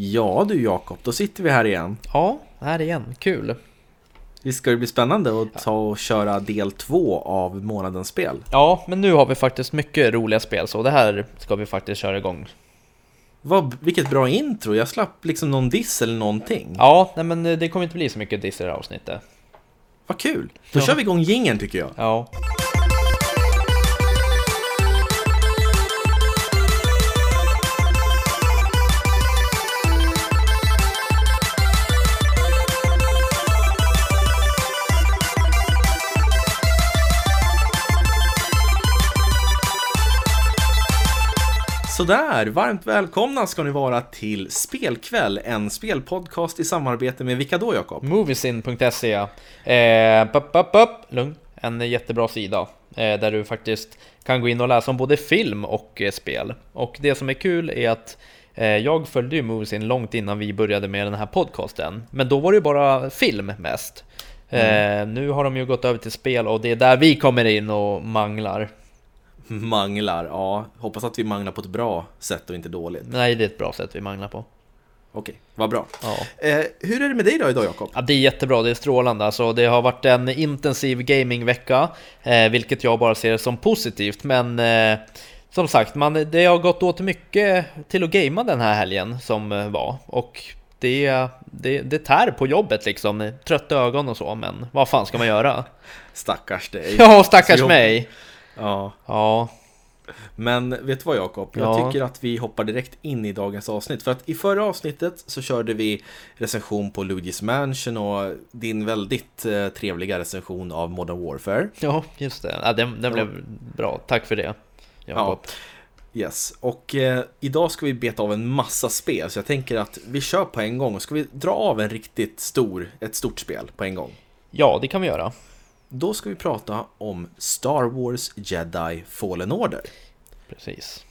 Ja du Jakob, då sitter vi här igen. Ja, här igen. Kul. Visst ska det bli spännande att ta och köra del två av månadens spel? Ja, men nu har vi faktiskt mycket roliga spel, så det här ska vi faktiskt köra igång. Vad, vilket bra intro, jag slapp liksom någon diss eller någonting. Ja, nej men det kommer inte bli så mycket diss i det här avsnittet. Vad kul! Då Ja. kör vi igång jingeln tycker jag. Ja. Sådär, varmt välkomna ska ni vara till Spelkväll, en spelpodcast i samarbete med vilka då Jakob? Moviesin.se eh, pop, pop, pop. Lugn. En jättebra sida eh, där du faktiskt kan gå in och läsa om både film och eh, spel. Och det som är kul är att eh, jag följde ju Moviesin långt innan vi började med den här podcasten. Men då var det ju bara film mest. Eh, nu har de ju gått över till spel och det är där vi kommer in och manglar. Manglar, ja. Hoppas att vi manglar på ett bra sätt och inte dåligt. Nej, det är ett bra sätt vi manglar på. Okej, vad bra. Ja. Eh, hur är det med dig då idag Jakob? Ja, det är jättebra, det är strålande. Alltså, det har varit en intensiv gamingvecka, eh, vilket jag bara ser som positivt. Men eh, som sagt, man, det har gått åt mycket till att gamea den här helgen som eh, var. Och det, det, det tär på jobbet liksom, trötta ögon och så, men vad fan ska man göra? Stackars dig. Ja, stackars Så mig! Ja, Ja, men vet du vad Jakob? Jag Ja. tycker att vi hoppar direkt in i dagens avsnitt. För att i förra avsnittet så körde vi recension på Luigi's Mansion och din väldigt eh, trevliga recension av Modern Warfare. ja just det. Ja, den, den blev bra, tack för det. Jakob. Yes, och eh, idag ska vi beta av en massa spel så jag tänker att vi kör på en gång. Ska vi dra av en riktigt stor, ett stort spel på en gång? ja, det kan vi göra. Då ska vi prata om Star Wars Jedi Fallen Order. Precis.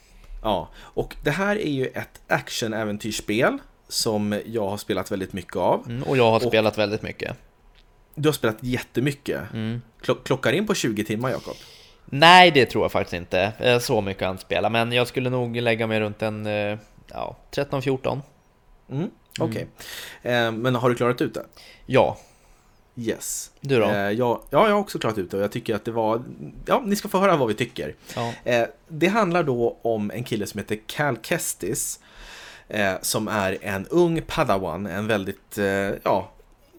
Ja, och det här är ju ett action-äventyrsspel som jag har spelat väldigt mycket av. Mm, och jag har Och- spelat väldigt mycket. Du har spelat jättemycket. Mm. Klo- klockar in på 20 timmar, Jakob. Nej, det tror jag faktiskt inte. Eh, Så mycket han spelar, men jag skulle nog lägga mig runt en eh, ja, 13-14. Mm, Okej. Eh, men har du klarat ut det? Ja, Yes. du då? Eh, ja, ja, jag har också klarat ut det och jag tycker att det var... Ja, ni ska få höra vad vi tycker. Ja. Eh, det handlar då om en kille som heter Cal Kestis. Eh, som är en ung padawan, en väldigt, eh, ja,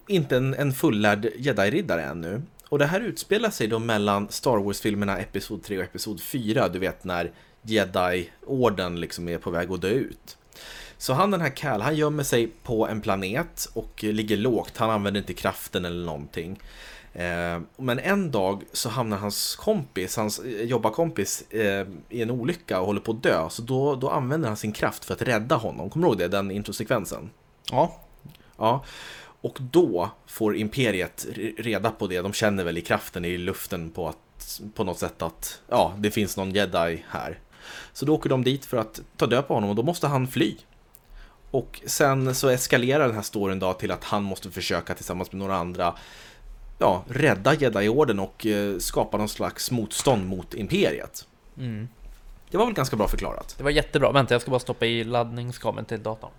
inte en, en fullärd jedi-riddare ännu. Och det här utspelar sig då mellan Star Wars-filmerna Episod 3 och Episod 4, du vet när Jedi-orden liksom är på väg att dö ut. Så han den här Cal, han gömmer sig på en planet och ligger lågt, han använder inte kraften eller någonting. Eh, Men en dag så hamnar hans kompis, hans jobbarkompis eh, i en olycka och håller på att dö. Så då, då använder han sin kraft för att rädda honom. Kommer du ihåg det? Den introsekvensen? ja, Ja. Och då får Imperiet re- reda på det. De känner väl i kraften i luften på, att, på något sätt att ja, det finns någon jedi här. Så då åker de dit för att ta död på honom och då måste han fly. Och sen så eskalerar den här storyn då till att han måste försöka tillsammans med några andra ja, rädda jedi-orden och eh, skapa någon slags motstånd mot Imperiet. mm. Det var väl ganska bra förklarat. det var jättebra. Vänta, jag ska bara stoppa i laddningskabeln till datorn.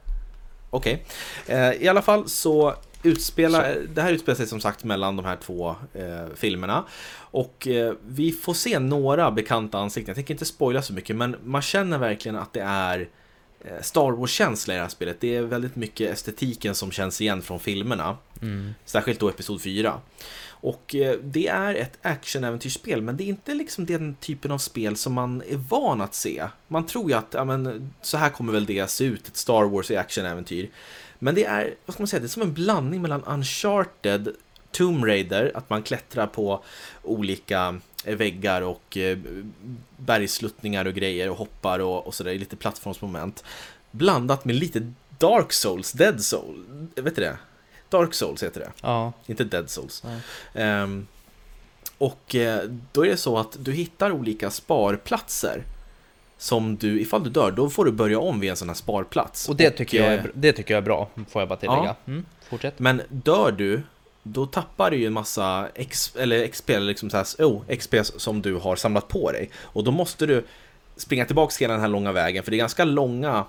Okej. Eh, I alla fall så utspelar, det här utspelar sig som sagt mellan de här två eh, filmerna. Och eh, vi får se några bekanta ansikten. Jag tänker inte spoila så mycket, men man känner verkligen att det är eh, Star Wars-känsla i det här spelet. Det är väldigt mycket estetiken som känns igen från filmerna. Mm. Särskilt då Episod 4. Och eh, det är ett action-äventyrsspel, men det är inte liksom den typen av spel som man är van att se. Man tror ju att, ja men, så här kommer väl det se ut, ett Star Wars i action-äventyr. Men det är, vad ska man säga, det är som en blandning mellan Uncharted, Tomb Raider, att man klättrar på olika eh, väggar och eh, bergsluttningar och grejer och hoppar och, och sådär, lite plattformsmoment. Blandat med lite Dark Souls, Dead Soul, vet du det? Dark Souls heter det. Ja, Inte Dead Souls. Ehm, och eh, då är det så att du hittar olika sparplatser. Som du, ifall du dör, då får du börja om vid en sån här sparplats. och det tycker, jag eh, är, det tycker jag är bra, får jag bara tillägga. Mm. Fortsätt. Men dör du, då tappar du ju en massa X, eller XP, liksom så här, oh, XP som du har samlat på dig. Och då måste du springa tillbaka hela den här långa vägen, för det är ganska långa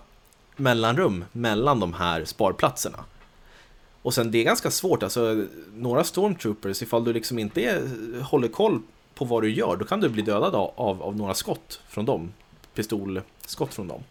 mellanrum mellan de här sparplatserna. Och sen det är ganska svårt, alltså några stormtroopers, ifall du liksom inte är, håller koll på vad du gör, då kan du bli dödad av, av, av några skott från dem. Pistolskott från dem.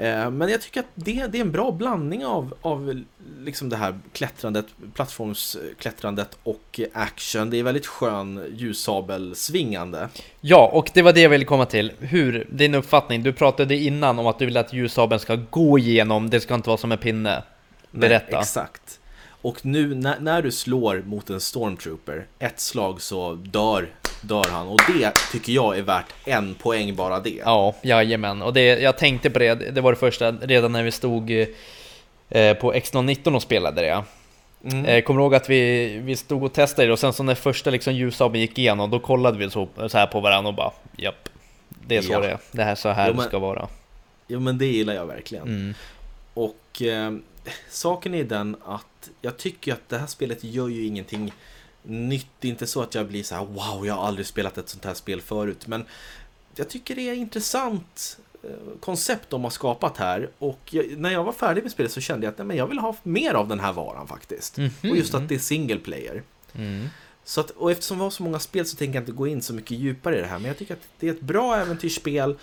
Eh, men jag tycker att det, det, är en bra blandning av, av liksom det här klättrandet, plattformsklättrandet och action. Det är väldigt skön ljussabelsvingande. Ja, och det var det jag ville komma till. Hur, din uppfattning, du pratade innan om att du vill att ljussabeln ska gå igenom, det ska inte vara som en pinne. Berätta. Nej, exakt. Och nu när, när, du slår mot en stormtrooper, ett slag så dör, dör han. Och det tycker jag är värt en poäng bara det. Ja, jajamän. Och det, jag tänkte på det, det var det första redan när vi stod eh, på X019 och spelade det. Mm. Eh, kommer ihåg att vi, vi stod och testade det och sen så när första liksom ljussabeln gick igenom då kollade vi så, så här på varandra och bara japp, det är så ja. det är. Det här så här jo, men, ska vara. Jo men det gillar jag verkligen. Mm. Och eh, saken är den att jag tycker att det här spelet gör ju ingenting nytt. Inte så att jag blir så här wow, jag har aldrig spelat ett sånt här spel förut. Men jag tycker det är intressant eh, koncept de har skapat här och jag, när jag var färdig med spelet så kände jag att nej, men jag vill ha mer av den här varan faktiskt. Mm -hmm. Och just att det är single player. Mm. Så att, och eftersom vi har så många spel så tänker jag inte gå in så mycket djupare i det här men jag tycker att det är ett bra äventyrsspel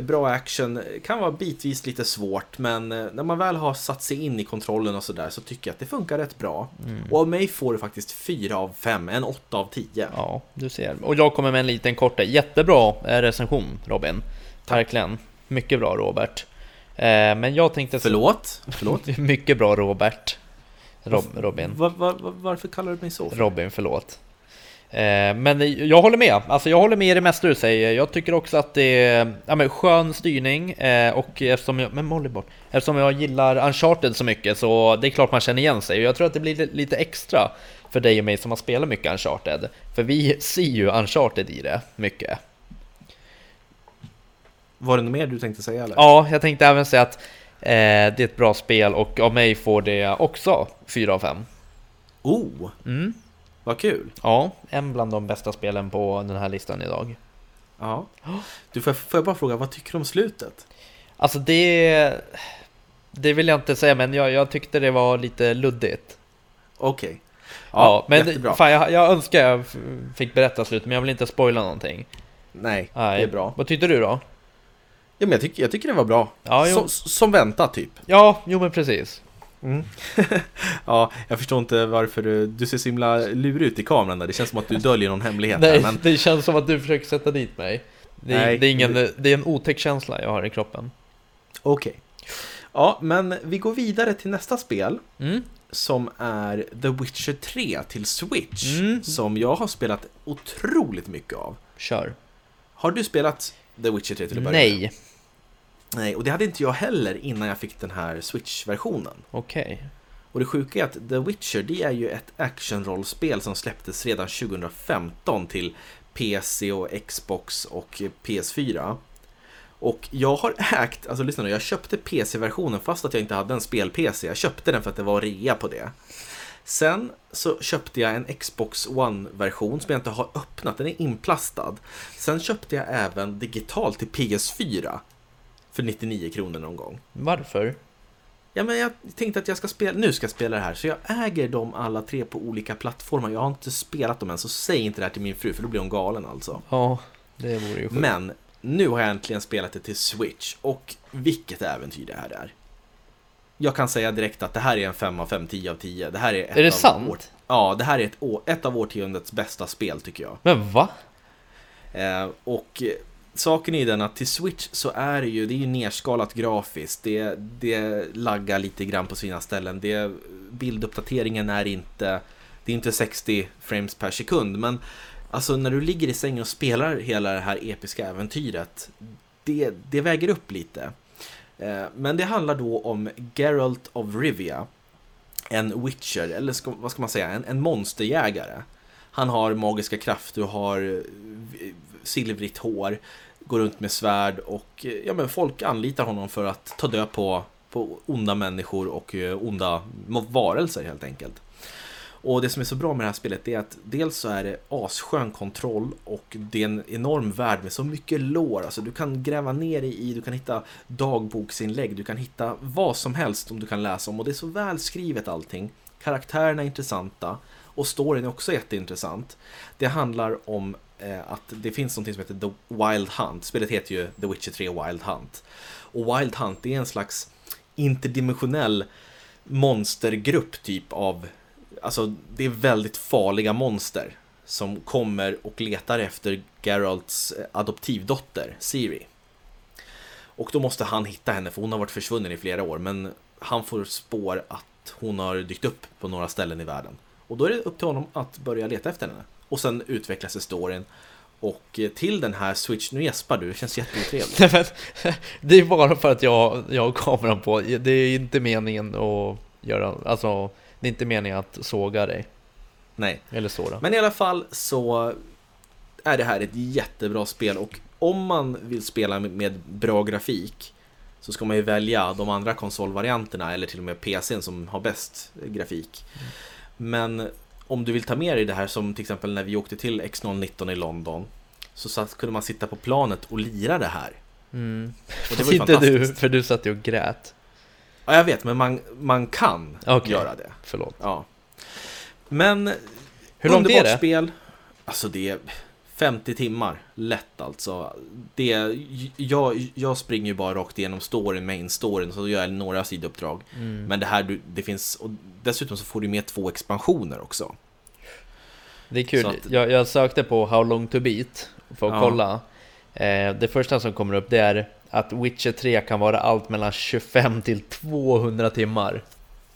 bra action, kan vara bitvis lite svårt men eh, när man väl har satt sig in i kontrollen och sådär så tycker jag att det funkar rätt bra. Mm. Och av mig får du faktiskt 4 av 5, en 8 av 10. Ja, du ser. Och jag kommer med en liten kort, jättebra eh, recension Robin. Tack. Verkligen. Mycket bra Robert. Eh, men jag tänkte... Förlåt? Förlåt? mycket bra Robert. Rob, Robin. Var, var, varför kallar du mig så? Robin, förlåt. Eh, men jag håller med, alltså jag håller med i det mesta du säger. Jag tycker också att det är ja, men skön styrning eh, och eftersom jag, men Molly bort. Eftersom jag gillar Uncharted så mycket så det är klart man känner igen sig och jag tror att det blir lite extra för dig och mig som har spelat mycket Uncharted. För vi ser ju Uncharted i det mycket. Var det något mer du tänkte säga eller? Ja, jag tänkte även säga att eh, det är ett bra spel och av mig får det också 4 av 5. Oh! Mm. Vad kul! Ja, en bland de bästa spelen på den här listan idag. Ja. Du, får, får jag bara fråga, vad tycker du om slutet? Alltså det... Det vill jag inte säga, men jag, jag tyckte det var lite luddigt. Okej. Okay. Ja, ja, men fan, jag, jag önskar jag fick berätta slutet, men jag vill inte spoila någonting. Nej, Nej, det är bra. Vad tyckte du då? Ja, men jag, tycker, jag tycker det var bra. Ja, som, som väntat, typ. Ja, jo men precis. Mm. ja, jag förstår inte varför du, du ser så himla lurig ut i kameran där. Det känns som att du döljer någon hemlighet. Nej, men... det känns som att du försöker sätta dit mig. Det är, det är, ingen, det är en otäck känsla jag har i kroppen. Okej. Okay. Ja, men vi går vidare till nästa spel. Mm. Som är The Witcher 3 till Switch. Mm. Som jag har spelat otroligt mycket av. Kör. Har du spelat The Witcher 3 till att börja Nej. Nej, och det hade inte jag heller innan jag fick den här Switch-versionen. Okej. Okay. Och det sjuka är att The Witcher, det är ju ett actionrollspel som släpptes redan 2015 till PC och Xbox och PS4. Och jag har ägt, alltså lyssna nu, jag köpte PC-versionen fast att jag inte hade en spel-PC. Jag köpte den för att det var rea på det. Sen så köpte jag en Xbox One-version som jag inte har öppnat, den är inplastad. Sen köpte jag även digitalt till PS4 för 99 kronor någon gång. Varför? Ja, men jag tänkte att jag ska spela, nu ska jag spela det här, så jag äger dem alla tre på olika plattformar. Jag har inte spelat dem än, så säg inte det här till min fru, för då blir hon galen alltså. Ja, det vore ju sjukt. Men, nu har jag äntligen spelat det till Switch, och vilket äventyr det här är. Jag kan säga direkt att det här är en 5 av 5, 10 av 10. Det här är ett Är det av sant? År, ja, det här är ett, ett av årtiondets bästa spel tycker jag. Men va? Eh, och saken är ju den att till Switch så är det ju, det är ju nerskalat grafiskt. Det, det laggar lite grann på sina ställen. Det, bilduppdateringen är inte, det är inte 60 frames per sekund. Men alltså när du ligger i sängen och spelar hela det här episka äventyret, det, det väger upp lite. Eh, men det handlar då om Geralt of Rivia. En Witcher, eller ska, vad ska man säga, en, en monsterjägare. Han har magiska krafter och har eh, silvrigt hår, går runt med svärd och eh, ja, men folk anlitar honom för att ta död på, på onda människor och eh, onda varelser helt enkelt. Och det som är så bra med det här spelet är att dels så är det asskön kontroll och det är en enorm värld med så mycket lår. Alltså du kan gräva ner dig i, du kan hitta dagboksinlägg, du kan hitta vad som helst som du kan läsa om och det är så välskrivet allting. Karaktärerna är intressanta och storyn är också jätteintressant. Det handlar om eh, att det finns något som heter The Wild Hunt. Spelet heter ju The Witcher 3 Wild Hunt. Och Wild Hunt är en slags interdimensionell monstergrupp typ av Alltså det är väldigt farliga monster som kommer och letar efter Geralts eh, adoptivdotter Siri. Och då måste han hitta henne för hon har varit försvunnen i flera år men han får spår att hon har dykt upp på några ställen i världen. Och då är det upp till honom att börja leta efter henne. Och sen utvecklas storyn. Och eh, till den här Switch, nu gäspar du, det känns jätteotrevligt. det är bara för att jag, jag har kameran på, det är inte meningen att göra, alltså det är inte meningen att såga dig. Nej. Eller såra. Men i alla fall så är det här ett jättebra spel och om man vill spela med bra grafik så ska man ju välja de andra konsolvarianterna eller till och med PCn som har bäst grafik. Mm. Men om du vill ta med dig det här som till exempel när vi åkte till X019 i London så satt, kunde man sitta på planet och lira det här. Mm. Och det var ju inte du, för du satt ju och grät. Ja, jag vet, men man, man kan okay. göra det. Förlåt. Ja. Men Hur långt är det? spel. Alltså det 50 timmar, lätt alltså. Det, jag, jag springer ju bara rakt igenom storyn, main storyn, så gör jag några sidouppdrag. Mm. Men det här, det finns, och dessutom så får du med två expansioner också. Det är kul, att, jag, jag, sökte på How long to beat för att ja. kolla. Eh, det första som kommer upp det är att Witcher 3 kan vara allt mellan 25 till 200 timmar.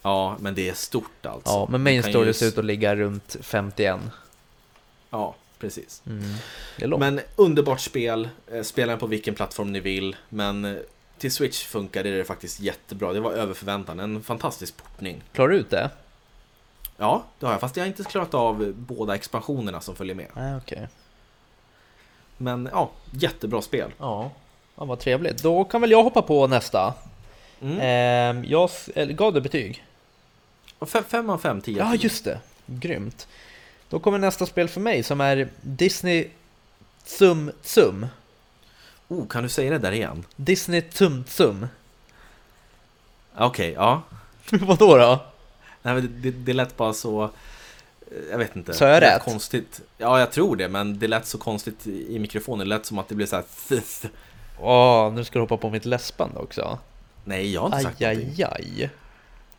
Ja, men det är stort alltså. Ja, men main story ser ut att ligga runt 51. Ja, precis. Mm. Men underbart spel, eh, spela på vilken plattform ni vill, men eh, till Switch funkar det faktiskt jättebra. Det var över förväntan, en fantastisk portning. Klarar du ut det? Ja, det har jag, fast jag har inte klarat av båda expansionerna som följer med. Nej, okej. Okay. Men ja, jättebra spel. Ja. ja, vad trevligt. Då kan väl jag hoppa på nästa. Mm. Eh, jag gav det betyg. 5 av 5, 10 Ja, just det. Grymt. Då kommer nästa spel för mig som är Disney Tsum Tsum. Oh, kan du säga det där igen? Disney Tsum Tsum. Okej, okay, ja. Vadå då? Nej, men det, det, det lät bara så... Eh, jag vet inte. Så jag rätt? Konstigt. Ja, jag tror det, men det lät så konstigt i mikrofonen. Det lät som att det blev så här... Åh, nu ska du hoppa på mitt läspande också. Nej, jag har inte sagt aj, någonting. Aj, aj.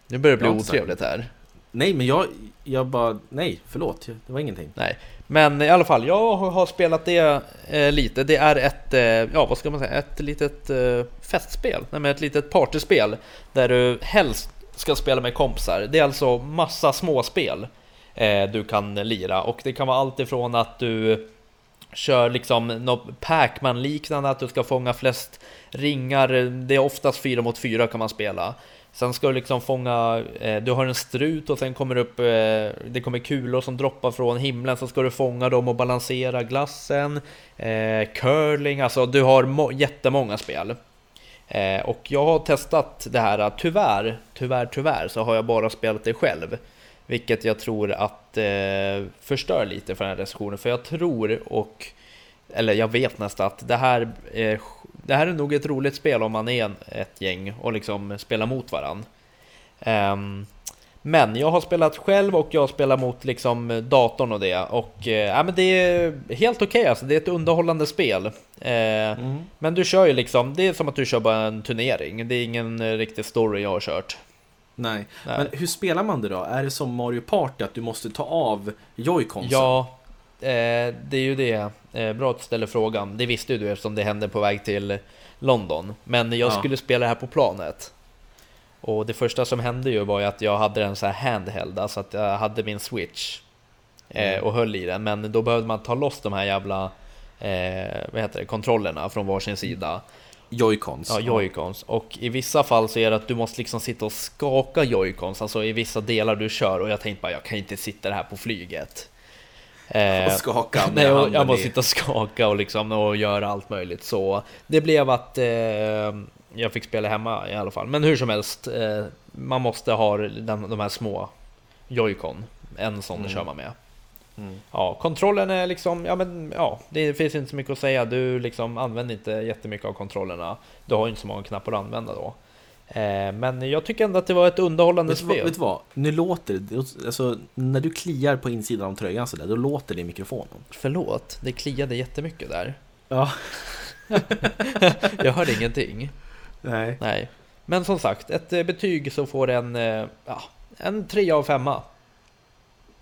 Nu börjar det bli otrevligt här. Nej, men jag, jag bara, nej, förlåt, det var ingenting. Nej, men i alla fall, jag har spelat det eh, lite. Det är ett, eh, ja vad ska man säga, ett litet eh, festspel, nej men ett litet partyspel där du helst ska spela med kompisar. Det är alltså massa småspel eh, du kan lira och det kan vara allt ifrån att du kör liksom något Pac-Man liknande, att du ska fånga flest ringar. Det är oftast fyra mot fyra kan man spela. Sen ska du liksom fånga, eh, du har en strut och sen kommer det upp, eh, det kommer kulor som droppar från himlen, så ska du fånga dem och balansera glassen. Eh, curling, alltså du har jättemånga spel. Eh, och jag har testat det här, tyvärr, tyvärr, tyvärr så har jag bara spelat det själv. Vilket jag tror att eh, förstör lite för den här recensionen, för jag tror och eller jag vet nästan att det här, eh, det här är nog ett roligt spel om man är ett gäng och liksom spelar mot varann. Um, men jag har spelat själv och jag spelar mot liksom datorn och det och äh, men det är helt okej okay, alltså. Det är ett underhållande spel. Eh, mm. Men du kör ju liksom, det är som att du kör bara en turnering. Det är ingen riktig story jag har kört. Nej. Nej. men hur spelar man det då? Är det som Mario Party att du måste ta av joyconsen? Ja, Eh, det är ju det. Eh, bra att du ställer frågan. Det visste ju du eftersom det hände på väg till London. Men jag ja. skulle spela det här på planet. Och det första som hände ju var ju att jag hade den så här handheld, alltså att jag hade min switch eh, mm. och höll i den. Men då behövde man ta loss de här jävla eh, vad heter det, kontrollerna från varsin sida. Joycons. Ja, joycons. Och i vissa fall så är det att du måste liksom sitta och skaka joycons, alltså i vissa delar du kör. Och jag tänkte bara, jag kan inte sitta här på flyget. Eh, och skaka nej, jag, jag måste sitta och skaka och, liksom, och göra allt möjligt. Så det blev att eh, jag fick spela hemma i alla fall. Men hur som helst, eh, man måste ha den, de här små Joy-Con En sån Mm. kör man med. Mm. Ja, kontrollen är liksom, ja men ja, det finns inte så mycket att säga. Du liksom använder inte jättemycket av kontrollerna. Du har ju inte så många knappar att använda då. Eh, men jag tycker ändå att det var ett underhållande Vet spel. vet du vad? Nu låter det, alltså när du kliar på insidan av tröjan sådär, då låter det i mikrofonen. Förlåt, det kliade jättemycket där. Ja. Jag hörde ingenting. Nej. Nej. Men som sagt, ett eh, betyg så får en, eh, ja, en 3 av 5.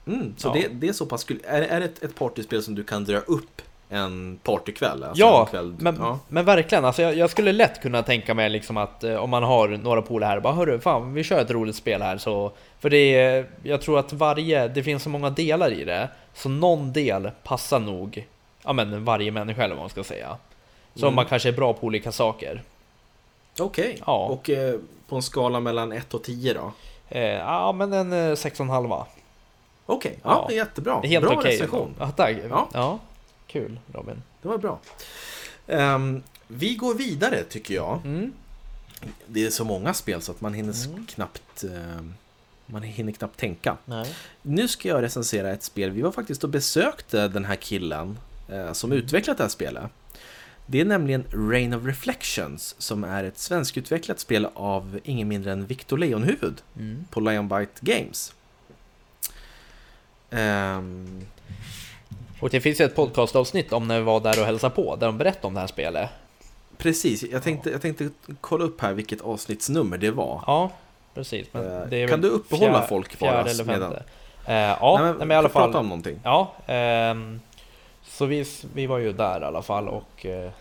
Mm, så Ja. det, det är så pass kul. Är, är det ett, ett partyspel som du kan dra upp en partykväll? Alltså Ja, kväll, men, ja. men verkligen. Alltså jag, jag skulle lätt kunna tänka mig liksom att eh, om man har några polare här, bara hörru, fan vi kör ett roligt spel här så... För det är, jag tror att varje, det finns så många delar i det, så någon del passar nog, ja men varje människa eller vad man ska säga. Så Mm. man kanske är bra på olika saker. Okej. Ja. Och eh, på en skala mellan 1 och 10 då? Eh, ja men en eh, 6,5. Okej, ja, Ja. är jättebra. Helt bra okej. recension. Ja, tack. Ja. Ja. Kul Robin. Det var bra. Ehm, vi går vidare tycker jag. Mm. Det är så många spel så att man hinner Mm. knappt ehm, man hinner knappt tänka. Nej. Nu ska jag recensera ett spel. Vi var faktiskt och besökte den här killen eh, som utvecklat det här spelet. Det är nämligen Rain of Reflections som är ett svenskutvecklat spel av ingen mindre än Victor Leonhuvud Mm. på Lionbite Games. Ehm, Och det finns ju ett podcastavsnitt om när vi var där och hälsade på, där de berättade om det här spelet. precis, jag tänkte, jag tänkte kolla upp här vilket avsnittsnummer det var. Ja, precis. Men Eh, det kan du uppehålla fjär- folk bara Fjärde eller femte. Eh, ja, Nej, nej, men i alla prata fall. om någonting. Ja, ehm, så vi, vi var ju där i alla fall och eh,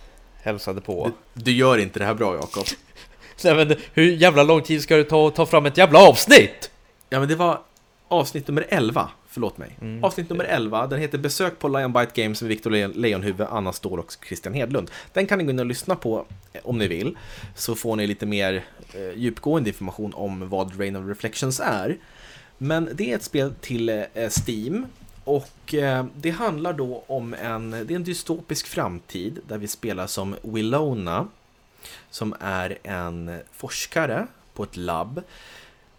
hälsade på. Du, du gör inte det här bra Jakob. Nej, men hur jävla lång tid ska det ta att ta fram ett jävla avsnitt? Ja men det var avsnitt nummer 11, förlåt mig. Mm. Avsnitt nummer 11, den heter Besök på Lion Bite Games med Victor Le- Leonhuvud, Anna Ståhl och Christian Hedlund. Den kan ni gå in och lyssna på eh, om ni vill, så får ni lite mer eh, djupgående information om vad Rain of Reflections är. Men det är ett spel till eh, Steam och eh, det handlar då om en, det är en dystopisk framtid där vi spelar som Willona som är en forskare på ett labb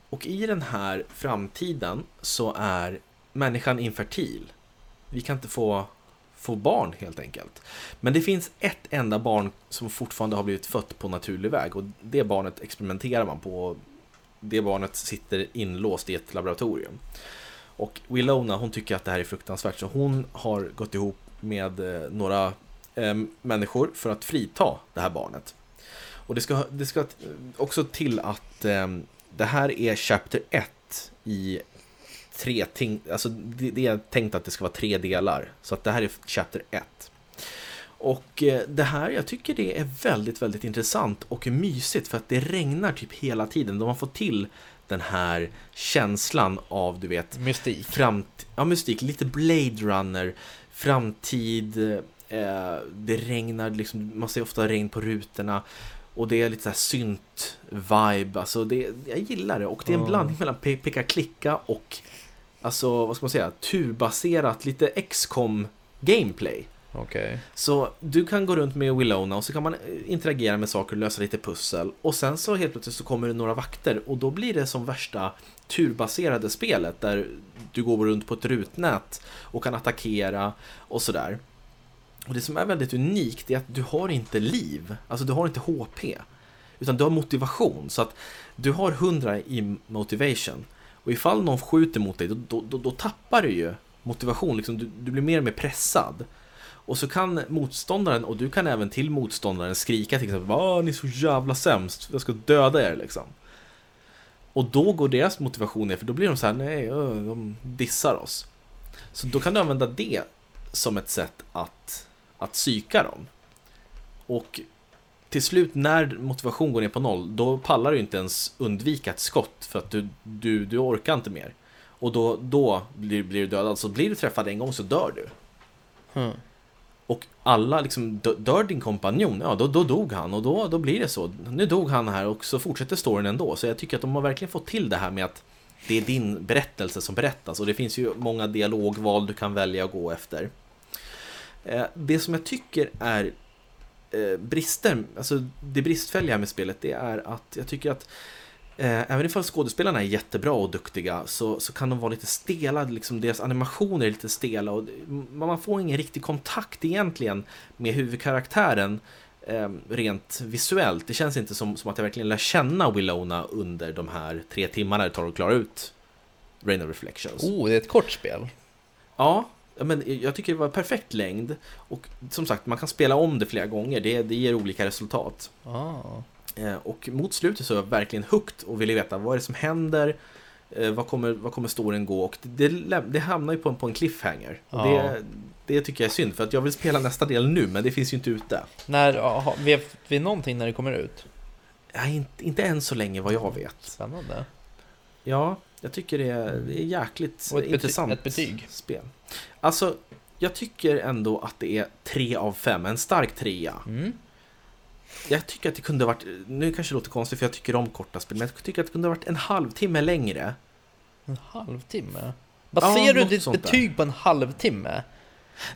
och i den här framtiden så är människan infertil. Vi kan inte få, få barn helt enkelt. Men det finns ett enda barn som fortfarande har blivit fött på naturlig väg och det barnet experimenterar man på. Det barnet sitter inlåst i ett laboratorium. Och Willona hon tycker att det här är fruktansvärt så hon har gått ihop med eh, några eh, människor för att frita det här barnet. Och det ska, det ska också till att eh, det här är Chapter 1 i tre ting, alltså det, det är tänkt att det ska vara tre delar. Så att det här är Chapter 1. Och eh, det här, jag tycker det är väldigt, väldigt intressant och mysigt för att det regnar typ hela tiden. De har fått till den här känslan av, du vet, Mystik. framt ja, mystik, lite Blade Runner, framtid, eh, det regnar, liksom, man ser ofta regn på rutorna och det är lite så här synt-vibe, alltså det, jag gillar det och det är en blandning mellan pe- peka-klicka och alltså, vad ska man säga, turbaserat, lite XCOM gameplay. Okej. Så du kan gå runt med Willona och så kan man eh, interagera med saker och lösa lite pussel. Och sen så helt plötsligt så kommer det några vakter och då blir det som värsta turbaserade spelet där du går runt på ett rutnät och kan attackera och sådär. Och det som är väldigt unikt är att du har inte liv, alltså du har inte HP. Utan du har motivation, så att du har 100 i motivation. Och ifall någon skjuter mot dig, då, då, då, då tappar du ju motivation, liksom, du, du blir mer och mer pressad. Och så kan motståndaren, och du kan även till motståndaren skrika till exempel Åh, ni är så jävla sämst, jag ska döda er liksom. Och då går deras motivation ner, för då blir de så här, nej, de dissar oss. Så då kan du använda det som ett sätt att, att psyka dem. Och till slut när motivation går ner på noll, då pallar du inte ens undvika ett skott för att du, du, du orkar inte mer. Och då, då blir, blir du dödad. Så blir du träffad en gång så dör du. Hmm. Och alla liksom, dö- dör din kompanjon, ja då, då dog han och då, då blir det så. Nu dog han här och så fortsätter storyn ändå. Så jag tycker att de har verkligen fått till det här med att det är din berättelse som berättas och det finns ju många dialogval du kan välja att gå efter. Eh, Det som jag tycker är eh, brister, alltså det bristfälliga med spelet, det är att jag tycker att Eh, även ifall skådespelarna är jättebra och duktiga så, så kan de vara lite stela, liksom deras animationer är lite stela och man får ingen riktig kontakt egentligen med huvudkaraktären eh, rent visuellt. Det känns inte som, som att jag verkligen lär känna Willona under de här tre timmarna det tar att klara ut Rain of Reflections. Oh, det är ett kort spel. Ja, men jag tycker det var perfekt längd. Och som sagt, man kan spela om det flera gånger. Det, det ger olika resultat. Eh, och mot slutet så är jag verkligen hooked och ville veta vad är det som händer. Eh, vad kommer, vad kommer storyn gå? Och det, det, hamnar ju på en, på en cliffhanger. Ja. det, det tycker jag är synd, för att jag vill spela nästa del nu, men det finns ju inte ute. När, aha, vet vi någonting när det kommer ut? Ja, inte, inte än så länge vad jag vet. Spännande. Ja, jag tycker det är, det är jäkligt Och ett intressant ett betyg? spel. Alltså, jag tycker ändå att det är tre av fem, en stark trea. Mm. Jag tycker att det kunde ha varit, nu kanske det låter konstigt för jag tycker om korta spel, men jag tycker att det kunde ha varit en halvtimme längre. En halvtimme? Ja, Baserar du något ditt sånt där. betyg på en halvtimme?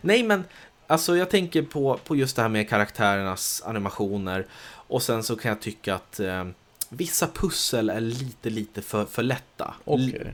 Nej, men alltså jag tänker på, på just det här med karaktärernas animationer och sen så kan jag tycka att eh, vissa pussel är lite, lite för, för lätta. L-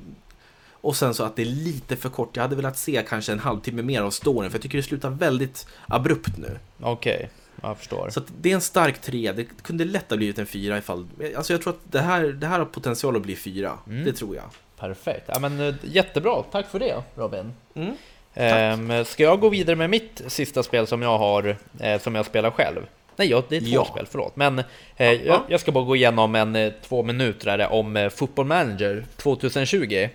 Och sen så att det är lite för kort. Jag hade velat se kanske en halvtimme mer av storyn, för jag tycker det slutar väldigt abrupt nu. Okej, jag förstår. Så det är en stark tre. Det kunde lätt ha blivit en fyra ifall... Alltså jag tror att det här, det här har potential att bli fyra. Mm. Det tror jag. Perfekt. Ja, men, eh, jättebra, tack för det Robin. Mm. Ehm, ska jag gå vidare med mitt sista spel som jag har, eh, som jag spelar själv? Nej, ja, det är två Ja. spel, förlåt. Men eh, jag, jag ska bara gå igenom en eh, två minuter om eh, Football Manager 2020.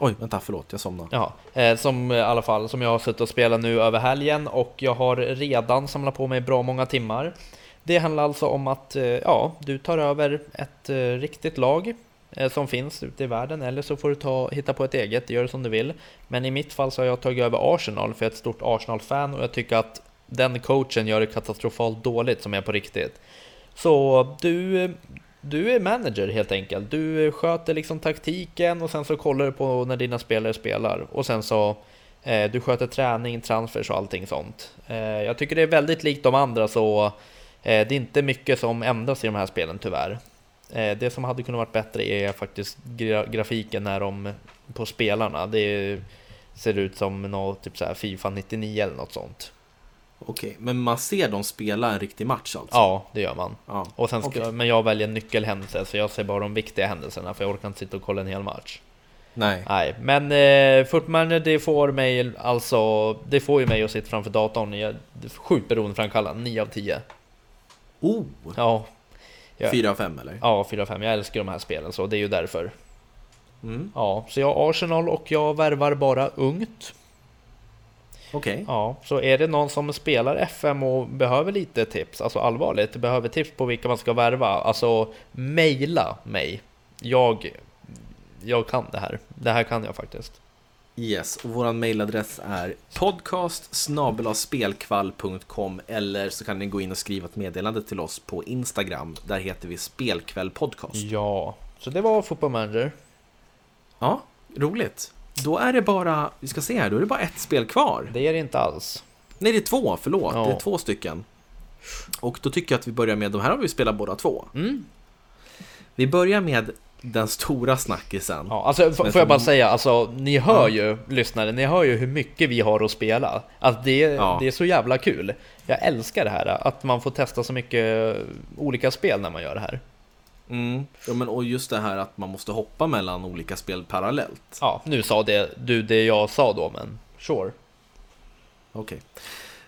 Oj, vänta, förlåt. Jag somnade. Ja, eh, som eh, i alla fall som jag har suttit och spelat nu över helgen och jag har redan samlat på mig bra många timmar. Det handlar alltså om att eh, ja, du tar över ett riktigt lag Eh, som finns ute i världen eller så får du ta, hitta på ett eget, gör som du vill. Men i mitt fall så har jag tagit över Arsenal för jag är ett stort Arsenal-fan och jag tycker att den coachen gör det katastrofalt dåligt som är på riktigt. Så du, du är manager helt enkelt. Du sköter liksom taktiken och sen så kollar du på när dina spelare spelar. Och sen så eh, du sköter träning, transfers och allting sånt. Eh, jag tycker det är väldigt likt de andra så eh, det är inte mycket som ändras i de här spelen tyvärr. Eh, det som hade kunnat varit bättre är faktiskt gra grafiken när de på spelarna. Det ser ut som något typ så här Fifa 99 eller något sånt. Okej, men man ser dem spela en riktig match alltså? Ja, det gör man. Ja. Och sen ska, Okej. Men jag väljer nyckelhändelser så jag ser bara de viktiga händelserna för jag orkar inte sitta och kolla en hel match. Nej. Nej, men eh, Football Manager det får mig alltså, det får ju mig att sitta framför datorn. Jag, är sjukt beroendeframkallande, 9 av 10. Oh! Ja, Ja. Fyra av fem eller? ja 4-5. Jag älskar de här spelen så det är ju därför. Mm. Ja, så jag har Arsenal och jag värvar bara ungt. Okej. Ja, så är det någon som spelar FM och behöver lite tips, alltså allvarligt, behöver tips på vilka man ska värva, alltså mejla mig. Jag, jag kan det här. Det här kan jag faktiskt. Yes, och våran mailadress är podcast eller så kan ni gå in och skriva ett meddelande till oss på Instagram. Där heter vi Spelkväll Podcast. Ja, så det var Football Manager. Ja, roligt. Då är det bara, vi ska se här, då är det bara ett spel kvar. Det är det inte alls. Nej, det är två, förlåt. Ja. Det är två stycken. Och då tycker jag att vi börjar med, de här har vi spelat båda två. Mm. Vi börjar med den stora snackisen. Ja, alltså, får jag bara säga, alltså, ni hör Ja. ju, lyssnare, ni hör ju hur mycket vi har att spela. Alltså, det, Ja. det är så jävla kul. Jag älskar det här, att man får testa så mycket olika spel när man gör det här. Mm. Ja, men, och just det här att man måste hoppa mellan olika spel parallellt. Ja, nu sa det, du det jag sa då, men sure. Okej.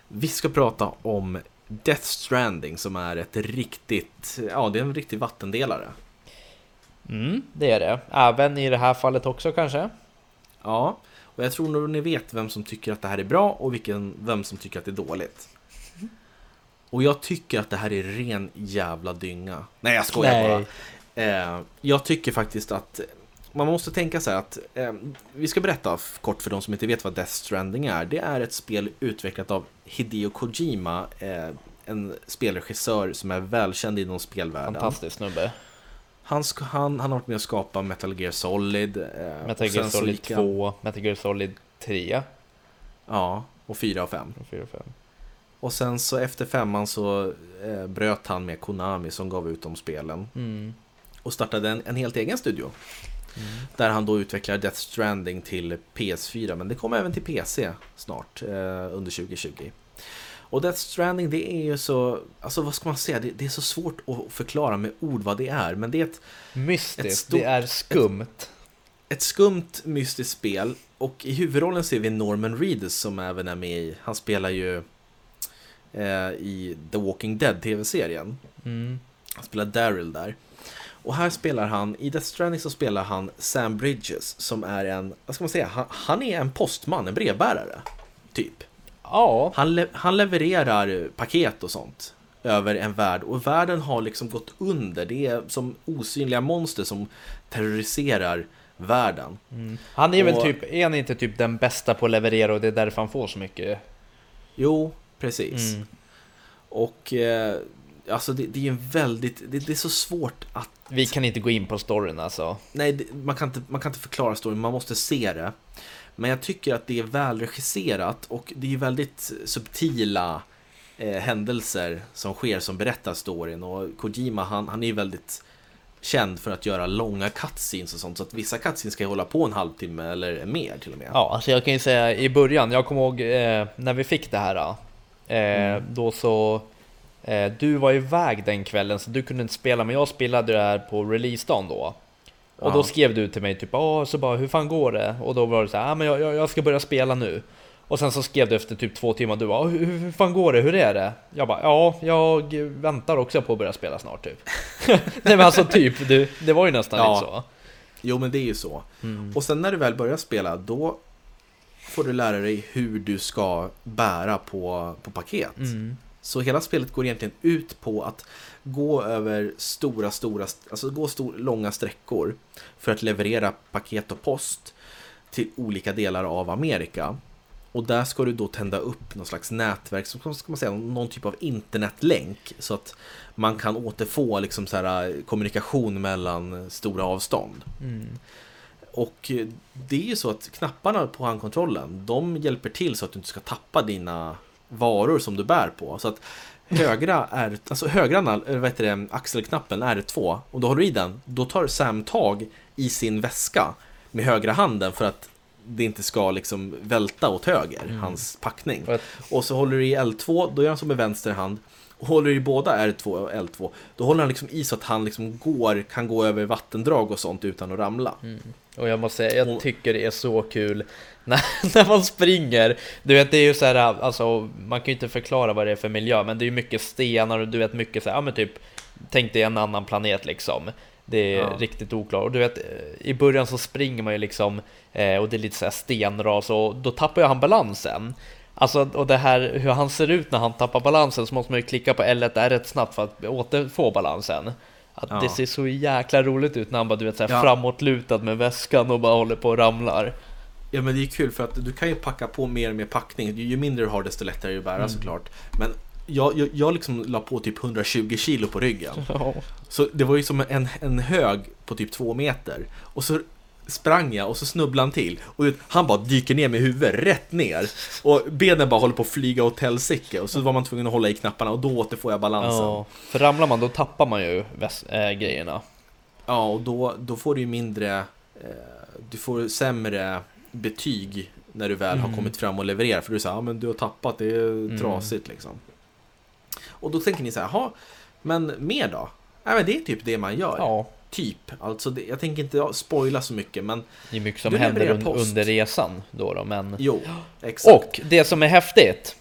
Vi ska prata om Death Stranding som är ett riktigt, ja det är en riktig vattendelare. Mm, det är det. Även i det här fallet också kanske. Ja, och jag tror nog ni vet vem som tycker att det här är bra och vilken, vem som tycker att det är dåligt. Och jag tycker att det här är ren jävla dynga. Nej, jag skojar Nej. bara. Eh, jag tycker faktiskt att man måste tänka så här att eh, vi ska berätta kort för de som inte vet vad Death Stranding är. Det är ett spel utvecklat av Hideo Kojima, eh, en spelregissör som är välkänd inom spelvärlden. Fantastisk snubbe. Han, han, han har varit med och skapat Metal Gear Solid. Eh, Metal Gear Solid gick han- 2, Metal Gear Solid 3 Ja, och 4 och 5. och 4 och 5. Och sen så efter femman så eh, bröt han med Konami som gav ut de spelen. Mm. Och startade en, en helt egen studio. Där han då utvecklar Death Stranding till PS4, men det kommer även till PC snart, eh, under 2020. Och Death Stranding, det är ju så, alltså vad ska man säga, det, det är så svårt att förklara med ord vad det är, men det är ett, Mystiskt, Ett stort- det är skumt. ett skumt mystiskt spel. Och i huvudrollen ser vi Norman Reedus som även är med i, han spelar ju eh, i The Walking Dead tv-serien. Mm. Han spelar Daryl där. Och här spelar han, i Death Stranding så spelar han Sam Bridges som är en, vad ska man säga, han, han är en postman, en brevbärare. Typ. Ja, Han, le, han levererar paket och sånt över en värld och världen har liksom gått under. Det är som osynliga monster som terroriserar världen. han är väl Och- typ, är han inte typ den bästa på att leverera och det är därför han får så mycket? Jo, precis. Mm. Och eh, alltså det, det är ju en väldigt, det, det är så svårt att Vi kan inte gå in på storyn alltså. Nej, det, man, kan inte, man kan inte förklara storyn, man måste se det. Men jag tycker att det är välregisserat och det är väldigt subtila eh, händelser som sker som berättar storyn. Och Kojima, han, han är ju väldigt känd för att göra långa cutscenes och sånt. Så att vissa cutscenes ska hålla på en halvtimme eller mer till och med. Ja, alltså jag kan ju säga i början, jag kommer ihåg eh, när vi fick det här. Eh, Mm. Då så, eh, du var iväg den kvällen så du kunde inte spela, men jag spelade det här på releasedagen då. Och då Ja. skrev du till mig typ, så bara hur fan går det? Och då var det så här, ah, men jag, jag, jag ska börja spela nu. Och sen så skrev du efter typ två timmar, du bara, hur, hur fan går det? Hur är det? Jag bara, ja, jag väntar också på att börja spela snart typ. Nej men alltså typ, du, det var ju nästan Ja. lite så. Jo, men det är ju så. Och sen när du väl börjar spela, då får du lära dig hur du ska bära på, på paket. Mm. Så hela spelet går egentligen ut på att gå över stora, stora, alltså gå stor, långa sträckor för att leverera paket och post till olika delar av Amerika. Och där ska du då tända upp någon slags nätverk, som ska man säga, någon typ av internetlänk så att man kan återfå liksom så här, eh, kommunikation mellan stora avstånd. Mm. Och eh, det är ju så att knapparna på handkontrollen, de hjälper till så att du inte ska tappa dina varor som du bär på. Så att högra, är, alltså högra vad heter det, axelknappen R2, om du håller i den, då tar Sam tag i sin väska med högra handen för att det inte ska liksom välta åt höger, hans packning. Att- Och så håller du i L2, då gör han som med vänster hand. Och håller du i båda R2 och L2, då håller han liksom i så att han liksom går, kan gå över vattendrag och sånt utan att ramla. Och jag måste säga, jag Och- tycker det är så kul när, man springer. Du vet, det är ju så här, alltså man kan ju inte förklara vad det är för miljö, men det är ju mycket stenar och du vet mycket så här, ja men typ, tänk dig en annan planet liksom. Det är Ja. riktigt oklart. Och du vet, i början så springer man ju liksom, eh, och det är lite så här stenras, och då tappar ju han balansen. Alltså, och det här hur han ser ut när han tappar balansen så måste man ju klicka på L1 R1 snabbt för att återfå balansen. Att Ja. Det ser så jäkla roligt ut när han bara du vet, så här, Ja. framåtlutad med väskan och bara håller på och ramlar. Ja men det är kul för att du kan ju packa på mer och mer packning. Ju mindre du har desto lättare är det att bära såklart. Men jag, jag, jag liksom la på typ 120 kilo på ryggen. Så det var ju som en, en hög på typ två meter. Och så sprang jag och så snubblade han till. Och han bara dyker ner med huvudet rätt ner. Och benen bara håller på att flyga åt helsike. Och så var man tvungen att hålla i knapparna och då återfår jag balansen. Ja, för ramlar man då tappar man ju äh, grejerna. Ja, och då, då får du ju mindre, eh, du får sämre betyg när du väl har Mm. kommit fram och levererar. För du säger, ja men du har tappat, det är Mm. trasigt liksom. Och då tänker ni så här, jaha, men mer då? Nej men det är typ det man gör. Ja, Typ, alltså det, jag tänker inte spoila så mycket men det är mycket som händer un- post. under resan då, då men... jo, exakt. Och det som är häftigt,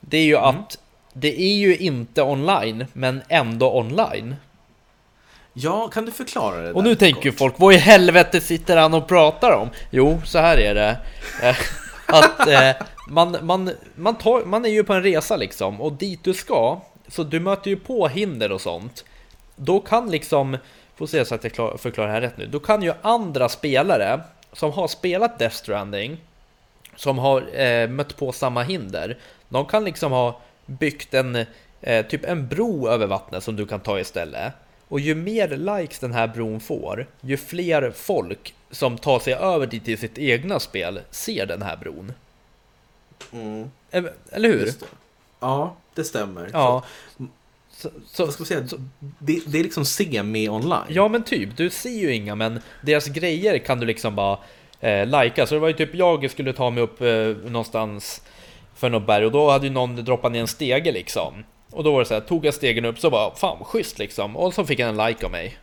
det är ju Mm. att det är ju inte online, men ändå online. Ja, kan du förklara det Och nu tänker ju folk, vad i helvete sitter han och pratar om? Jo, så här är det. Eh, Att eh, man, man, man, tar, man är ju på en resa liksom, och dit du ska, så du möter ju på hinder och sånt. Då kan liksom, får se så att jag klar, förklarar det här rätt nu, då kan ju andra spelare som har spelat Death Stranding, som har eh, mött på samma hinder, de kan liksom ha byggt en, eh, typ en bro över vattnet som du kan ta istället. Och ju mer likes den här bron får, ju fler folk som tar sig över dit till sitt egna spel ser den här bron. Mm, Eller hur? det. Ja, det stämmer. Ja. Så, Så, så, vad ska man säga? Det, det är liksom semi-online. Ja men typ, du ser ju inga men deras grejer kan du liksom bara eh, lajka. Så det var ju typ jag skulle ta mig upp eh, någonstans för något berg och då hade ju någon droppat ner en stege liksom. Och då var det så här, tog jag stegen upp så bara fan schysst liksom. Och så fick jag en like av mig.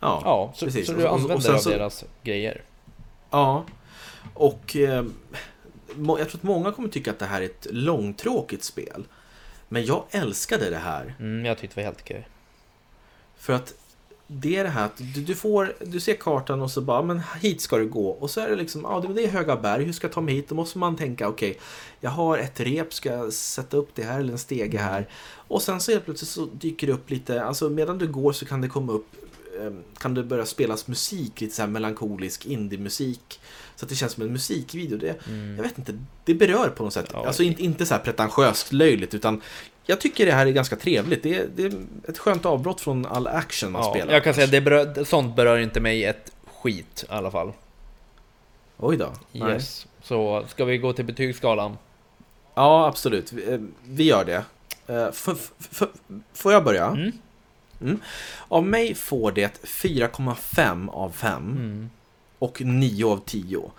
ja, Ja, så, precis. så Och- du och- och använder sen av så- deras grejer. Ja, och eh, jag tror att många kommer tycka att det här är ett långtråkigt spel. Men jag älskade det här. Mm, jag tyckte det var helt okej. För att det är det här att du, du får, du ser kartan och så bara, men hit ska du gå. Och så är det liksom, ja det är höga berg, hur ska jag ta mig hit? Då måste man tänka, okej, jag har ett rep, ska jag sätta upp det här eller en stege här? Och sen så helt plötsligt så dyker det upp lite, alltså medan du går så kan det komma upp, eh, kan det börja spelas musik, lite så här melankolisk indie-musik. Så att det känns som en musikvideo. Det, Jag vet inte, det berör på något sätt. Ja. Alltså inte, inte så här pretentiöst löjligt, utan jag tycker det här är ganska trevligt. Det är, det är ett skönt avbrott från all action man Ja, spelar. jag kan säga det berör, sånt berör inte mig ett skit i alla fall. Oj då. Yes. Så ska vi gå till betygsskalan? Ja, absolut. Vi, eh, vi gör det. Eh, f- får jag börja? Mm. Mm. Av mig får det 4,5 av 5 Mm. och 9 av 10.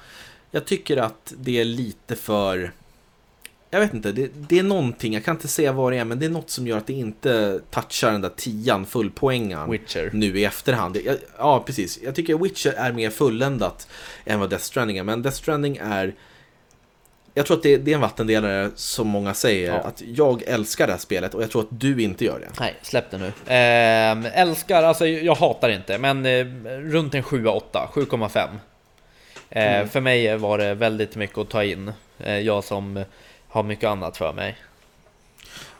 Jag tycker att det är lite för... Jag vet inte, det, det är någonting, jag kan inte säga vad det är, men det är något som gör att det inte touchar den där tian, fullpoängan. Witcher. nu i efterhand. Jag, ja, precis. Jag tycker Witcher är mer fulländat än vad Death Stranding är. Men Death Stranding är... Jag tror att det, det är en vattendelare som många säger. Ja. Att jag älskar det här spelet och jag tror att du inte gör det. Nej, släpp det nu. Ehm, älskar, alltså jag hatar inte, men eh, runt en 7-8, 7,5. Eh, Mm. För mig var det väldigt mycket att ta in. Eh, jag som har mycket annat för mig.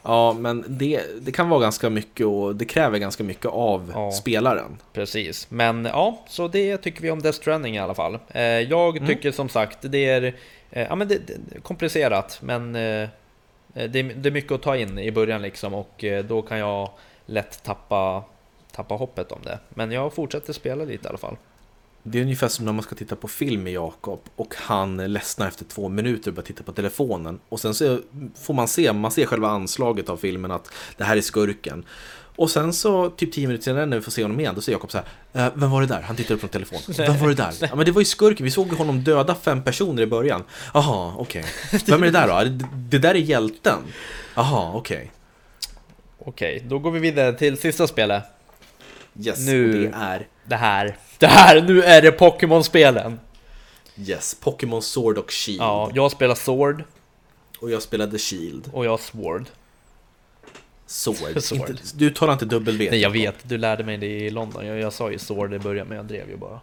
Ja, men det, det kan vara ganska mycket och det kräver ganska mycket av Ja. spelaren. Precis, men ja, så det tycker vi om Death Stranding i alla fall. Eh, jag Mm. tycker som sagt det är, eh, ja, men det, det, komplicerat, men eh, det, är, det är mycket att ta in i början liksom och då kan jag lätt tappa, tappa hoppet om det. Men jag fortsätter spela lite i alla fall. Det är ungefär som när man ska titta på film med Jakob och han ledsnar efter två minuter och börjar titta på telefonen. Och sen så får man se, man ser själva anslaget av filmen att det här är skurken. Och sen så, typ tio minuter senare när vi får se honom igen, då säger Jakob så här, "Eh, Vem var det där? Han tittar upp på telefonen. Vem var det där? Ja men det var ju skurken, vi såg honom döda fem personer i början. Jaha, okej. Vem är det där då? Det, det där är hjälten. Jaha, okej. Okej, då går vi vidare till sista spelet. Yes, Nu- det är Det här, det här, nu är det Pokémon-spelen! Yes, Pokémon Sword och Shield. Ja, jag spelar Sword Och jag spelade Shield. och jag Sword. Sword. Sword. Inte, du talar inte dubbel-V. Nej jag vet, du lärde mig det i London. Jag, jag sa ju Sword i början men jag drev ju bara.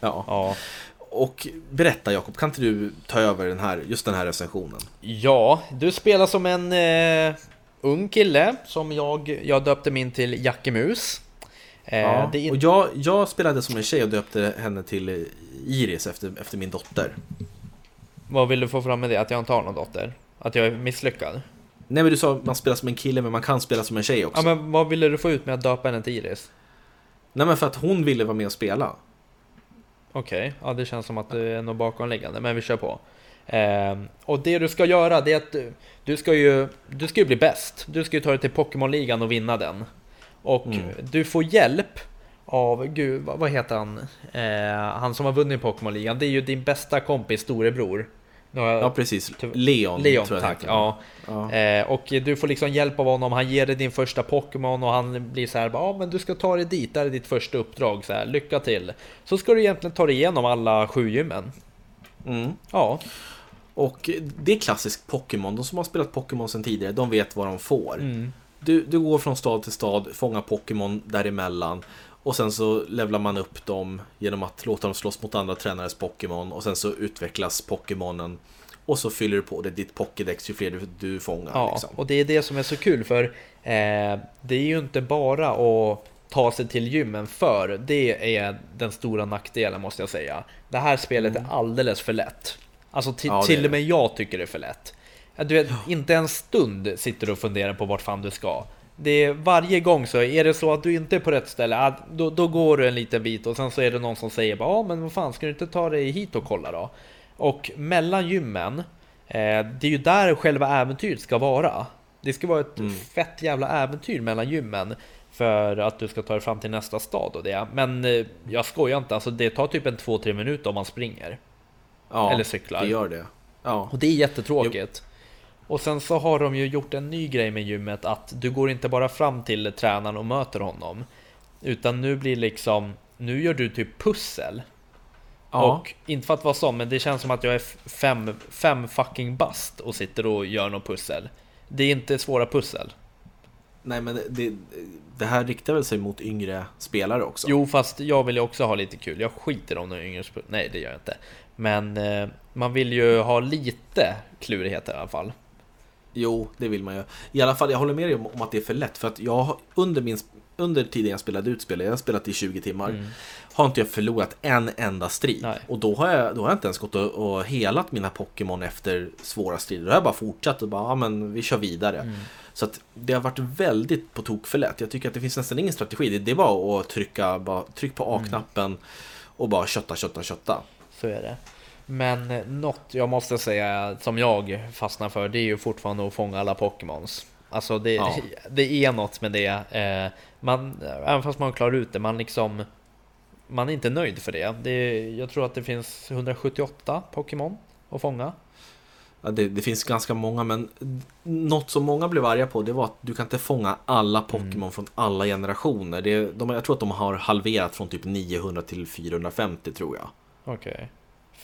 Ja. Ja, Och berätta Jakob, kan inte du ta över den här, just den här recensionen? ja du spelar som en eh, ung kille som jag, jag döpte min till Jackemus. Eh, ja. det är Och jag, jag spelade som en tjej och döpte henne till Iris efter, efter min dotter. Vad vill du få fram med det? Att jag inte har någon dotter? Att jag är misslyckad? Nej men du sa att man spelar som en kille men man kan spela som en tjej också. Ja men vad ville du få ut med att döpa henne till Iris? Nej men för att hon ville vara med och spela. Okej, ja det känns som att det är något bakomliggande, men vi kör på. Ehm, och det du ska göra, det är att du, du ska ju du ska ju bli bäst. Du ska ju ta dig till Pokémon-ligan och vinna den. Och Mm. du får hjälp av, gud, vad, heter han? Eh, han som har vunnit Pokémon-ligan, det är ju din bästa kompis storebror. Jag- Ja precis, Leon. Leon, tror jag tack. Ja. Ja. Eh, och du får liksom hjälp av honom, han ger dig din första Pokémon och han blir så här, ja men du ska ta dig dit, där är ditt första uppdrag, så här, lycka till. Så ska du egentligen ta dig igenom alla sju gymmen. Mm. Ja, Och det är klassiskt Pokémon. De som har spelat Pokémon sedan tidigare, de vet vad de får. mm. Du, du går från stad till stad, fångar Pokémon däremellan. Och sen så levlar man upp dem genom att låta dem slåss mot andra tränares Pokémon. Och sen så utvecklas Pokémonen. Och så fyller du på det ditt Pokédex ju fler du, du fångar. ja. liksom. och det är det som är så kul för eh, det är ju inte bara att ta sig till gymmen för, det är den stora nackdelen måste jag säga. Det här spelet är alldeles för lätt. Alltså till, Mm. Ja, till och med jag tycker det är för lätt. Ja, Du vet, inte en stund sitter du och funderar på vart fan du ska. Det är, varje gång så är det så att du inte är på rätt ställe, då, då går du en liten bit och sen så är det någon som säger bara, ja men vad fan ska du inte ta dig hit och kolla då? Och mellan gymmen Eh, det är ju där själva äventyret ska vara. Det ska vara ett mm. fett jävla äventyr mellan gymmen för att du ska ta dig fram till nästa stad och det. Men eh, jag skojar inte, alltså det tar typ en 2-3 minuter om man springer. Ja, Eller cyklar. det gör det. Ja. Och det är jättetråkigt. Jo. Och sen så har de ju gjort en ny grej med gymmet att du går inte bara fram till tränaren och möter honom. Utan nu blir liksom, nu gör du typ pussel. Ja. Och inte för att vara sån, men det känns som att jag är fem, fem fucking bast och sitter och gör något pussel. Det är inte svåra pussel. Nej men det, det här riktar väl sig mot yngre spelare också? Jo fast jag vill ju också ha lite kul. Jag skiter om de yngre Nej det gör jag inte. Men eh, man vill ju ha lite klurigheter i alla fall. Jo, det vill man ju. I alla fall, jag håller med dig om att det är för lätt. För att jag under, min, under tiden jag spelade ut spelet, jag har spelat i 20 timmar, mm. har inte jag förlorat en enda strid. Nej. Och då har, jag, då har jag inte ens gått och, och helat mina Pokémon efter svåra strider. Då har jag bara fortsatt och bara, ja men vi kör vidare. Mm. Så att det har varit väldigt på tok för lätt. Jag tycker att det finns nästan ingen strategi. Det, det är bara att trycka, bara, tryck på A-knappen mm. och bara kötta, kötta, kötta. Så är det. Men något jag måste säga som jag fastnar för det är ju fortfarande att fånga alla Pokémons. Alltså det, ja. det är något med det. Eh, man, även fast man klarar ut det, man liksom man är inte nöjd för det. det jag tror att det finns 178 Pokémon att fånga. Ja, det, det, finns ganska många, men något som många blev arga på det var att du kan inte fånga alla Pokémon mm. från alla generationer. Det, de, jag tror att de har halverat från typ 900 till 450 tror jag. Okej. Okay.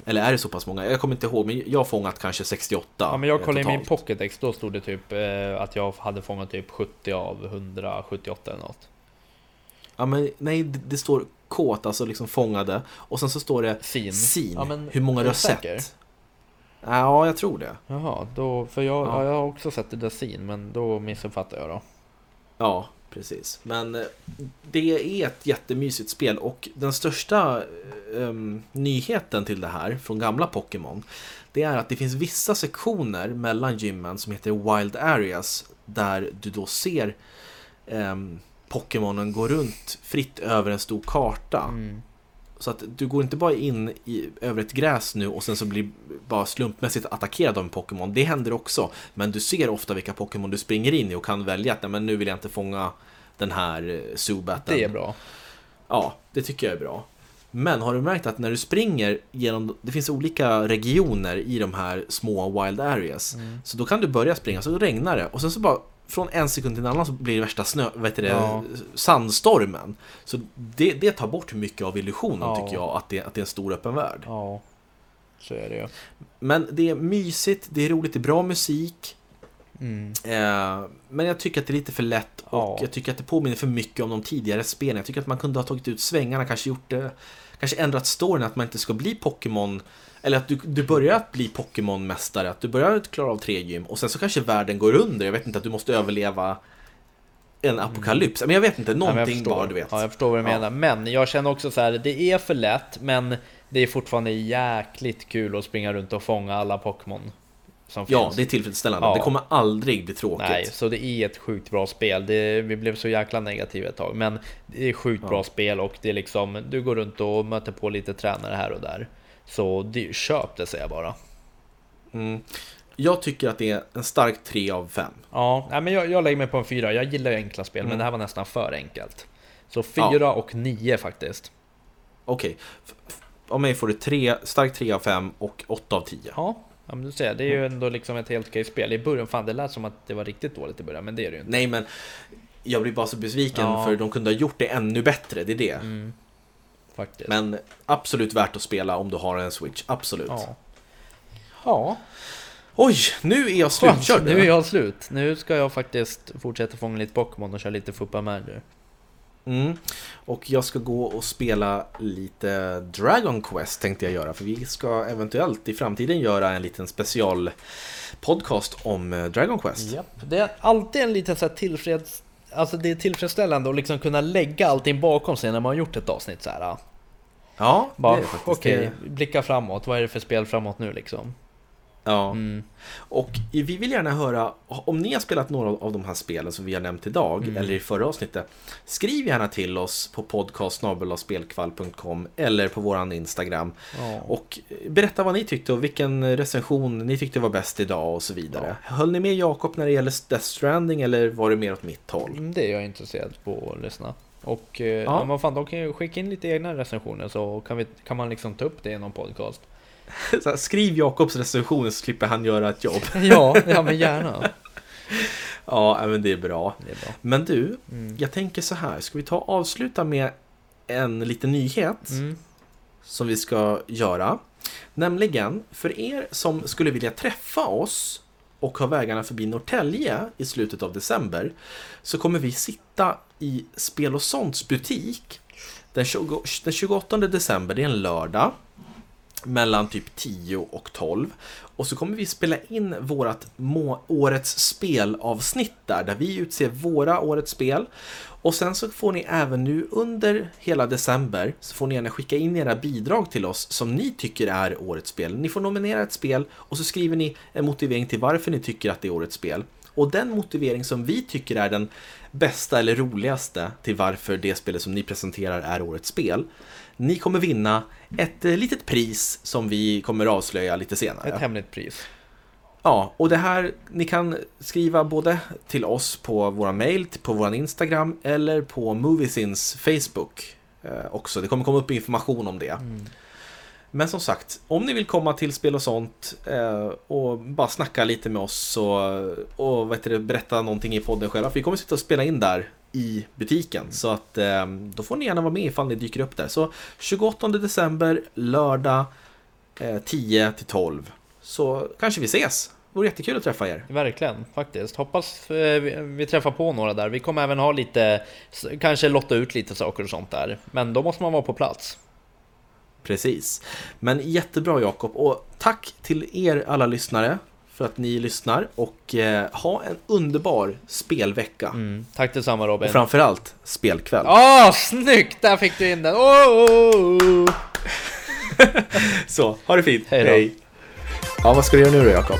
Eller är det så pass många? Jag kommer inte ihåg, men jag har fångat kanske 68 Ja men jag kollade totalt. i min Pokédex, då stod det typ eh, att jag hade fångat typ 70 av 178 eller något Ja men nej, det, det står kåt, alltså liksom fångade Och sen så står det sin, sin. Ja, men, hur många du har sett Ja, jag tror det Jaha, då, för jag, ja. jag har också sett det där sin, men då missuppfattar jag då Ja, precis. Men eh, det är ett jättemysigt spel och den största um, nyheten till det här från gamla Pokémon det är att det finns vissa sektioner mellan gymmen som heter Wild Areas där du då ser um, Pokémonen gå runt fritt över en stor karta. Mm. Så att du går inte bara in i, över ett gräs nu och sen så blir bara slumpmässigt attackerad av en Pokémon. Det händer också. Men du ser ofta vilka Pokémon du springer in i och kan välja att nej, men nu vill jag inte fånga den här eh, Zubaten. Det är bra. Ja, det tycker jag är bra. Men har du märkt att när du springer genom, det finns olika regioner i de här små wild areas. Mm. Så då kan du börja springa, så regnar det och sen så bara från en sekund till en annan så blir det värsta snö, vet det, ja. sandstormen. Så det, det tar bort mycket av illusionen ja. tycker jag, att det, att det är en stor öppen värld. Ja, så är det ju. Men det är mysigt, det är roligt, det är bra musik. Mm. Eh, men jag tycker att det är lite för lätt och ja. jag tycker att det påminner för mycket om de tidigare spelen. Jag tycker att man kunde ha tagit ut svängarna, kanske gjort det, kanske ändrat storyn, att man inte ska bli Pokémon eller att du, du börjar att bli Pokémon-mästare, att du börjar att klara av tre gym och sen så kanske världen går under. Jag vet inte, att du måste överleva en apokalyps. Men jag vet inte, någonting ja, bara du vet. Ja, jag förstår vad du ja. menar. Men jag känner också så här, det är för lätt, men det är fortfarande jäkligt kul att springa runt och fånga alla Pokémon. ja, finns. det är tillfredsställande. Ja. Det kommer aldrig bli tråkigt. Nej, så det är ett sjukt bra spel. Det, vi blev så jäkla negativa ett tag, men det är sjukt ja. bra spel och det är liksom, du går runt och möter på lite tränare här och där. Så det, köp det säger jag bara. Mm. Jag tycker att det är en stark 3 av 5. Ja, men jag, jag lägger mig på en 4. Jag gillar ju enkla spel, mm. men det här var nästan för enkelt. Så 4 ja. och 9 faktiskt. Okej. Okay. Av mig får du 3, stark 3 av 5 och 8 av 10. Ja, Ja men du ser, det är ju ändå liksom ett helt okej spel. I början, fan det lät som att det var riktigt dåligt i början, men det är det ju inte. Nej men, jag blir bara så besviken ja. för de kunde ha gjort det ännu bättre, det är det. Mm. Faktiskt. Men absolut värt att spela om du har en Switch, absolut. Ja. ja. Oj, nu är jag slutkörd. Nu är jag slut. Nu ska jag faktiskt fortsätta fånga lite Pokémon och köra lite Football Manager. Mm. Och jag ska gå och spela lite Dragon Quest tänkte jag göra. För vi ska eventuellt i framtiden göra en liten special podcast om eh, Dragon Quest. Yep. Det är alltid en liten så här tillfreds alltså det är tillfredsställande att liksom kunna lägga allting bakom sig när man har gjort ett avsnitt så här. Ja, Bara, det är faktiskt Okej, blicka framåt. Vad är det för spel framåt nu liksom? Ja. Mm. Och vi vill gärna höra om ni har spelat några av de här spelen som vi har nämnt idag Mm. eller i förra avsnittet. Skriv gärna till oss på podcast.spelkvall.com eller på våran Instagram. Ja. Och berätta vad ni tyckte och vilken recension ni tyckte var bäst idag och så vidare. Höll ni med Jakob när det gäller Death Stranding eller var det mer åt mitt håll? Mm, Det är jag intresserad på att lyssna. Och eh, Ja. vad fan, de kan ju skicka in lite egna recensioner så kan, vi, kan man liksom ta upp det i någon podcast. Här, Skriv Jakobs recension så slipper han göra ett jobb. ja, ja men gärna. Ja, men det är bra. Det är bra. Men du, Mm. jag tänker så här. Ska vi ta och avsluta med en liten nyhet? Mm. som vi ska göra. Nämligen, för er som skulle vilja träffa oss och ha vägarna förbi Norrtälje i slutet av december så kommer vi sitta i Spel och sånts butik den, 20, den 28 december, det är en lördag mellan typ 10 och 12 och så kommer vi spela in vårat må- årets spelavsnitt där, där vi utser våra årets spel och sen så får ni även nu under hela december så får ni gärna skicka in era bidrag till oss som ni tycker är årets spel. Ni får nominera ett spel och så skriver ni en motivering till varför ni tycker att det är årets spel. Och den motivering som vi tycker är den bästa eller roligaste till varför det spelet som ni presenterar är årets spel. Ni kommer vinna ett eh, litet pris som vi kommer avslöja lite senare. Ett hemligt pris. Ja, och det här, ni kan skriva både till oss på våra mail, på vår Instagram eller på Moviesins Facebook eh, också. Det kommer komma upp information om det. Men som sagt, om ni vill komma till spel och sånt eh, och bara snacka lite med oss och, och vad heter det, berätta någonting i podden själva. För vi kommer sitta och spela in där i butiken. Så att eh, då får ni gärna vara med ifall ni dyker upp där. Så 28 december, lördag eh, 10 till 12. Så kanske vi ses. Det vore jättekul att träffa er. Verkligen, faktiskt. Hoppas eh, vi, träffar på några där. Vi kommer även ha lite, kanske lotta ut lite saker och sånt där. Men då måste man vara på plats. Precis. Men jättebra Jakob och tack till er alla lyssnare för att ni lyssnar och eh, ha en underbar spelvecka. Mm. Tack detsamma Robin. Och framförallt spelkväll. Åh, snyggt! Där fick du in den! Åh, åh, åh. Så, ha det fint. Hej då. Ja, vad ska du göra nu då Jakob?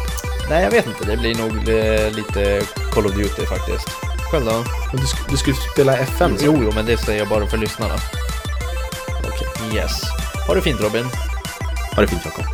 Nej, jag vet inte. Det blir nog eh, lite Call of Duty faktiskt. Själv då? Du, sk- du skulle spela FM så? Jo, jo, men det säger jag bara för lyssnarna. Okej. Yes. Ha det fint Robin. Ha det fint Jakob.